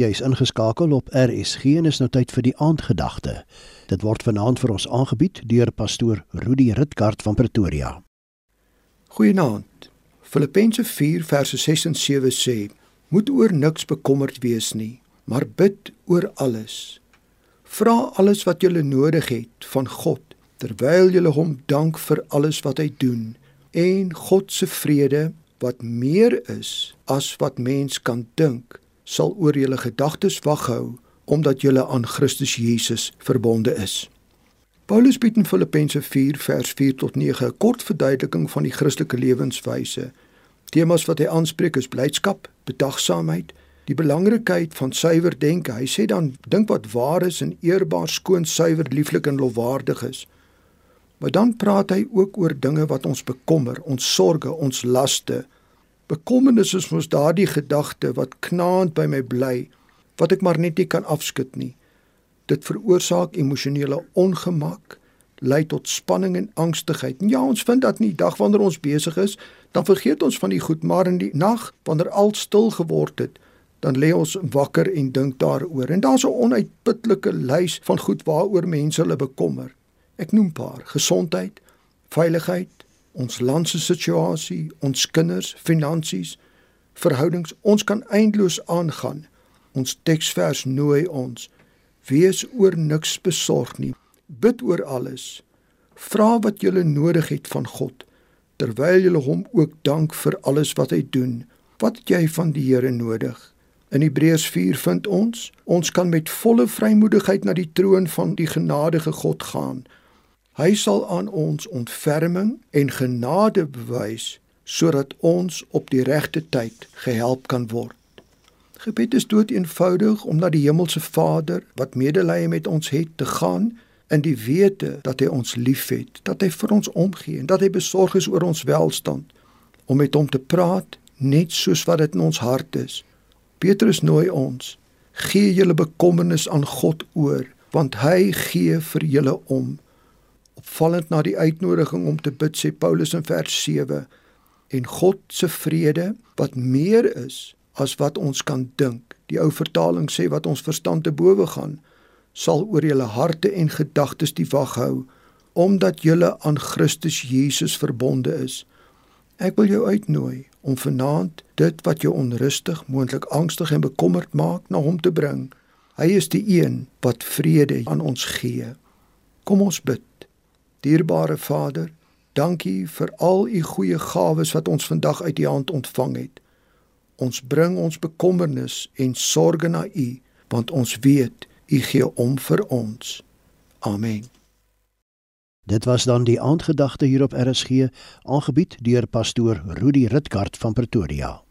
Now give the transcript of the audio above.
Jy is ingeskakel op RSG en is nou tyd vir die aandgedagte. Dit word vanaand vir ons aangebied deur pastoor Rudi Ritkart van Pretoria. Goeienaand. Filippense 4 verse 6 en 7 sê: Moet oor niks bekommerd wees nie, maar bid oor alles. Vra alles wat jy nodig het van God terwyl jy hom dank vir alles wat hy doen en God se vrede wat meer is as wat mens kan dink sal oor julle gedagtes waghou omdat julle aan Christus Jesus verbonde is. Paulus bied in Filippense 4 vers 4 tot 9 'n kort verduideliking van die Christelike lewenswyse. Temas wat hy aanspreek is blydskap, bedagsaamheid, die belangrikheid van suiwer denke. Hy sê dan dink wat waar is en eerbaar, skoon, suiwer, lieflik en lofwaardig is. Maar dan praat hy ook oor dinge wat ons bekommer, ons sorges, ons laste, Bekommernis is mos daardie gedagte wat knaand by my bly wat ek maar net nie kan afskud nie. Dit veroorsaak emosionele ongemak, lei tot spanning en angstigheid. En ja, ons vind dat nie dag wanneer ons besig is, dan vergeet ons van die goed, maar in die nag wanneer al stil geword het, dan lê ons wakker en dink daaroor. En daar's 'n onuitputlike lys van goed waaroor mense hulle bekommer. Ek noem paar: gesondheid, veiligheid, ons land se situasie, ons kinders, finansies, verhoudings, ons kan eindeloos aangaan. Ons teksvers nooi ons: Wees oor niks besorg nie. Bid oor alles. Vra wat jy nodig het van God terwyl jy hom ook dank vir alles wat hy doen. Wat het jy van die Here nodig? In Hebreërs 4 vind ons, ons kan met volle vrymoedigheid na die troon van die genadige God gaan Hy sal aan ons ontferming en genade bewys sodat ons op die regte tyd gehelp kan word. Gebed is dood eenvoudig om na die hemelse Vader wat medelee met ons het te gaan in die wete dat hy ons liefhet, dat hy vir ons omgee en dat hy besorg is oor ons welstand om met hom te praat net soos wat dit in ons hart is. Petrus nooi ons: Gee julle bekommernis aan God oor, want hy gee vir julle om opvallend na die uitnodiging om te bid sê Paulus in vers 7 en God se vrede wat meer is as wat ons kan dink die ou vertaling sê wat ons verstand te bowe gaan sal oor julle harte en gedagtes die wag hou omdat julle aan Christus Jesus verbonde is. Ek wil jou uitnooi om vanaand dit wat jou onrustig moontlik angstig en bekommerd maak na hom te bring. Hy is die een wat vrede aan ons gee. Kom ons bid Dierbare Vader, dankie vir al u goeie gawes wat ons vandag uit u hand ontvang het. Ons bring ons bekommernis en sorge na u, want ons weet u gee om vir ons. Amen. Dit was dan die aandgedagte hier op RSG, aangebied deur pastoor Rudi Ritkart van Pretoria.